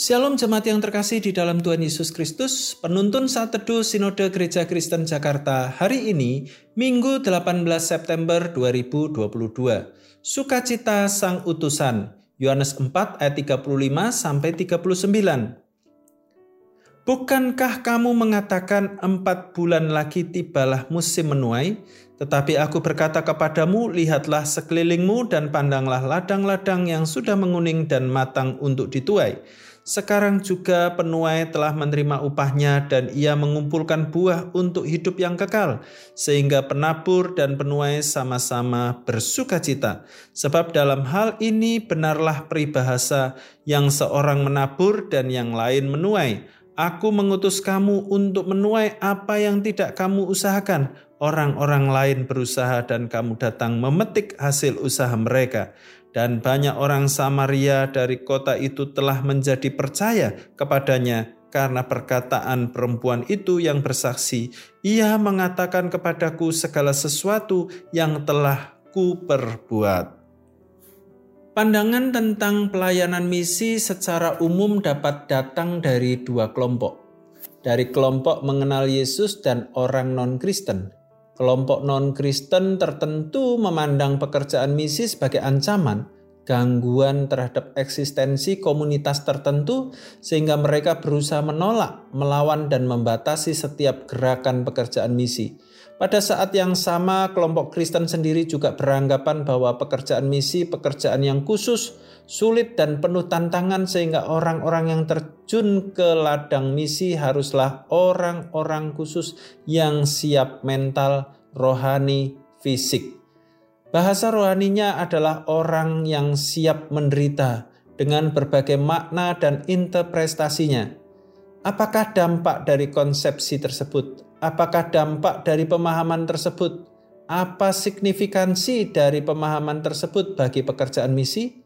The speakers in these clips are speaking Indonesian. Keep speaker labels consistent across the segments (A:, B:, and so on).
A: Shalom jemaat yang terkasih di dalam Tuhan Yesus Kristus, penuntun saat teduh Sinode Gereja Kristen Jakarta hari ini, Minggu 18 September 2022. Sukacita Sang Utusan, Yohanes 4 ayat 35 sampai 39. Bukankah kamu mengatakan empat bulan lagi tibalah musim menuai? Tetapi aku berkata kepadamu, lihatlah sekelilingmu dan pandanglah ladang-ladang yang sudah menguning dan matang untuk dituai sekarang juga penuai telah menerima upahnya dan ia mengumpulkan buah untuk hidup yang kekal, sehingga penabur dan penuai sama-sama bersuka cita. Sebab dalam hal ini benarlah peribahasa yang seorang menabur dan yang lain menuai. Aku mengutus kamu untuk menuai apa yang tidak kamu usahakan. Orang-orang lain berusaha dan kamu datang memetik hasil usaha mereka dan banyak orang Samaria dari kota itu telah menjadi percaya kepadanya karena perkataan perempuan itu yang bersaksi, ia mengatakan kepadaku segala sesuatu yang telah ku perbuat. Pandangan tentang pelayanan misi secara umum dapat datang dari dua kelompok. Dari kelompok mengenal Yesus dan orang non-Kristen. Kelompok non-Kristen tertentu memandang pekerjaan misi sebagai ancaman, gangguan terhadap eksistensi komunitas tertentu, sehingga mereka berusaha menolak, melawan, dan membatasi setiap gerakan pekerjaan misi. Pada saat yang sama, kelompok Kristen sendiri juga beranggapan bahwa pekerjaan misi pekerjaan yang khusus, sulit, dan penuh tantangan, sehingga orang-orang yang terjun ke ladang misi haruslah orang-orang khusus yang siap mental, rohani, fisik. Bahasa rohaninya adalah orang yang siap menderita dengan berbagai makna dan interpretasinya. Apakah dampak dari konsepsi tersebut? Apakah dampak dari pemahaman tersebut? Apa signifikansi dari pemahaman tersebut bagi pekerjaan misi?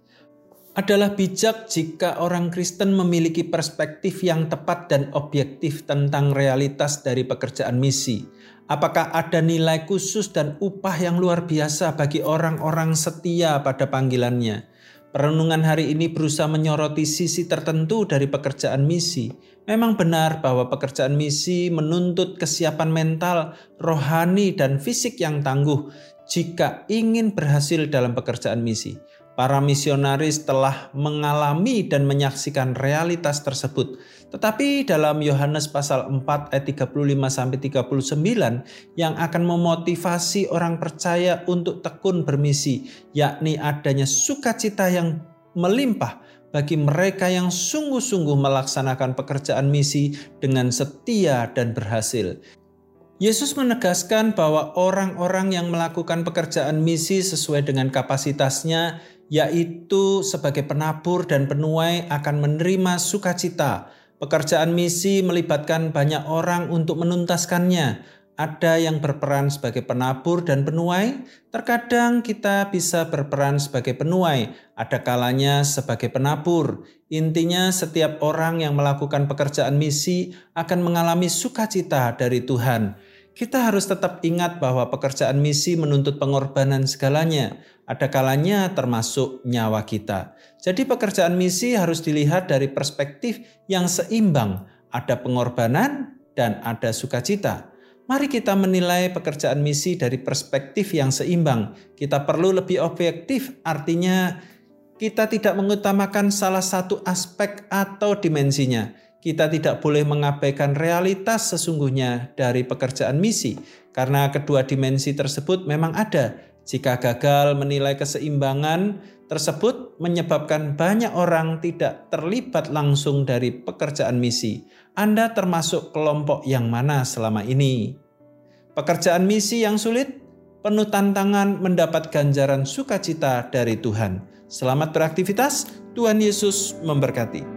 A: Adalah bijak jika orang Kristen memiliki perspektif yang tepat dan objektif tentang realitas dari pekerjaan misi Apakah ada nilai khusus dan upah yang luar biasa bagi orang-orang setia pada panggilannya? Perenungan hari ini berusaha menyoroti sisi tertentu dari pekerjaan misi. Memang benar bahwa pekerjaan misi menuntut kesiapan mental, rohani, dan fisik yang tangguh jika ingin berhasil dalam pekerjaan misi. Para misionaris telah mengalami dan menyaksikan realitas tersebut. Tetapi dalam Yohanes pasal 4 ayat 35 sampai 39 yang akan memotivasi orang percaya untuk tekun bermisi, yakni adanya sukacita yang melimpah bagi mereka yang sungguh-sungguh melaksanakan pekerjaan misi dengan setia dan berhasil. Yesus menegaskan bahwa orang-orang yang melakukan pekerjaan misi sesuai dengan kapasitasnya yaitu sebagai penabur dan penuai akan menerima sukacita. Pekerjaan misi melibatkan banyak orang untuk menuntaskannya. Ada yang berperan sebagai penabur dan penuai, terkadang kita bisa berperan sebagai penuai, ada kalanya sebagai penabur. Intinya, setiap orang yang melakukan pekerjaan misi akan mengalami sukacita dari Tuhan. Kita harus tetap ingat bahwa pekerjaan misi menuntut pengorbanan segalanya. Ada kalanya termasuk nyawa kita. Jadi pekerjaan misi harus dilihat dari perspektif yang seimbang. Ada pengorbanan dan ada sukacita. Mari kita menilai pekerjaan misi dari perspektif yang seimbang. Kita perlu lebih objektif, artinya kita tidak mengutamakan salah satu aspek atau dimensinya kita tidak boleh mengabaikan realitas sesungguhnya dari pekerjaan misi, karena kedua dimensi tersebut memang ada. Jika gagal menilai keseimbangan tersebut, menyebabkan banyak orang tidak terlibat langsung dari pekerjaan misi. Anda termasuk kelompok yang mana selama ini? Pekerjaan misi yang sulit, penuh tantangan mendapat ganjaran sukacita dari Tuhan. Selamat beraktivitas, Tuhan Yesus memberkati.